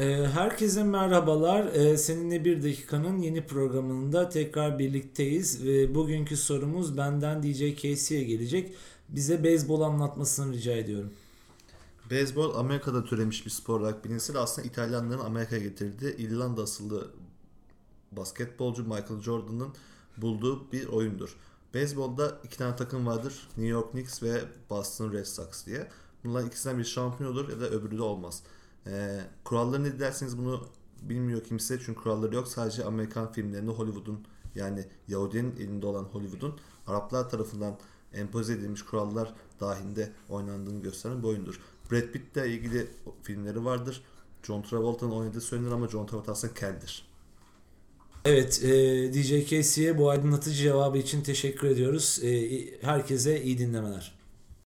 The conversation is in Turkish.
Ee, herkese merhabalar. Ee, seninle bir dakikanın yeni programında tekrar birlikteyiz. Bugünkü sorumuz benden DJ Casey'e gelecek. Bize beyzbol anlatmasını rica ediyorum. Beyzbol Amerika'da türemiş bir spor olarak bilinse de aslında İtalyanların Amerika'ya getirdiği İrlanda asıllı basketbolcu Michael Jordan'ın bulduğu bir oyundur. Beyzbolda iki tane takım vardır. New York Knicks ve Boston Red Sox diye. Bunlar ikisinden bir şampiyon olur ya da öbürü de olmaz. Ee, kuralları ne derseniz bunu bilmiyor kimse çünkü kuralları yok. Sadece Amerikan filmlerinde Hollywood'un yani Yahudinin elinde olan Hollywood'un Araplar tarafından empoze edilmiş kurallar dahilinde oynandığını gösteren bir oyundur. Brad Pitt'le ilgili filmleri vardır. John Travolta'nın oynadığı söylenir ama John Travolta aslında keldir. Evet, e, DJ Casey'e bu aydınlatıcı cevabı için teşekkür ediyoruz. E, herkese iyi dinlemeler.